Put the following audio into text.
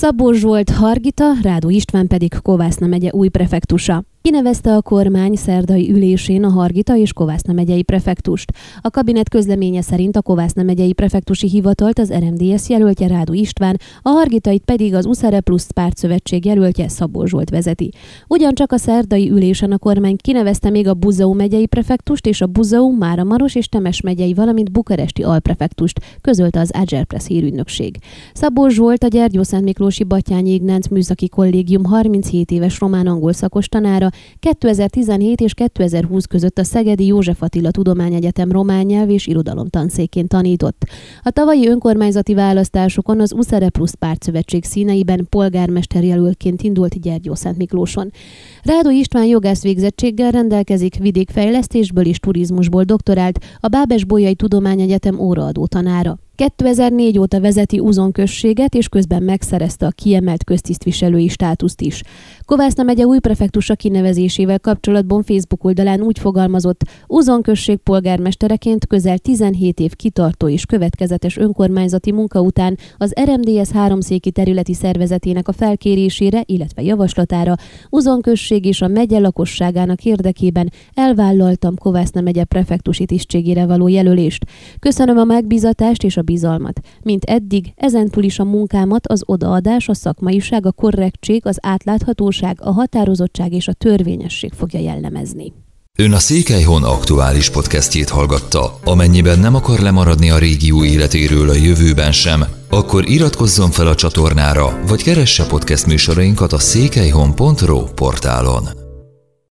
Szabó Zsolt Hargita, Rádó István pedig Kovászna megye új prefektusa. Kinevezte a kormány szerdai ülésén a Hargita és Kovászna megyei prefektust. A kabinet közleménye szerint a Kovászna megyei prefektusi hivatalt az RMDS jelöltje Rádu István, a Hargitait pedig az Uszere Plus pártszövetség jelöltje Szabó Zsolt vezeti. Ugyancsak a szerdai ülésen a kormány kinevezte még a Buzau megyei prefektust és a Buzau, Máramaros és Temes megyei, valamint Bukaresti alprefektust, közölte az Agile Press hírügynökség. Szabó Zsolt a Gyergyó Szent Miklósi Batyányi Ignác Műszaki Kollégium 37 éves román-angol szakos tanára, 2017 és 2020 között a Szegedi József Attila Tudományegyetem román nyelv és irodalom tanszékén tanított. A tavalyi önkormányzati választásokon az Uszere Plusz pártszövetség színeiben polgármester jelöltként indult Gyergyó Szent Miklóson. Rádó István jogász végzettséggel rendelkezik, vidékfejlesztésből és turizmusból doktorált, a Bábes Bolyai Tudományegyetem óraadó tanára. 2004 óta vezeti Uzon községet, és közben megszerezte a kiemelt köztisztviselői státuszt is. Kovászna megye új prefektusa kinevezésével kapcsolatban Facebook oldalán úgy fogalmazott, Uzon község polgármestereként közel 17 év kitartó és következetes önkormányzati munka után az RMDS háromszéki területi szervezetének a felkérésére, illetve javaslatára Uzon község és a megye lakosságának érdekében elvállaltam Kovászna megye prefektusi tisztségére való jelölést. Köszönöm a megbízatást és a bizalmat. Mint eddig, ezentúl is a munkámat az odaadás, a szakmaiság, a korrektség, az átláthatóság, a határozottság és a törvényesség fogja jellemezni. Ön a Székelyhon aktuális podcastjét hallgatta. Amennyiben nem akar lemaradni a régió életéről a jövőben sem, akkor iratkozzon fel a csatornára, vagy keresse podcast műsorainkat a székelyhon.pro portálon.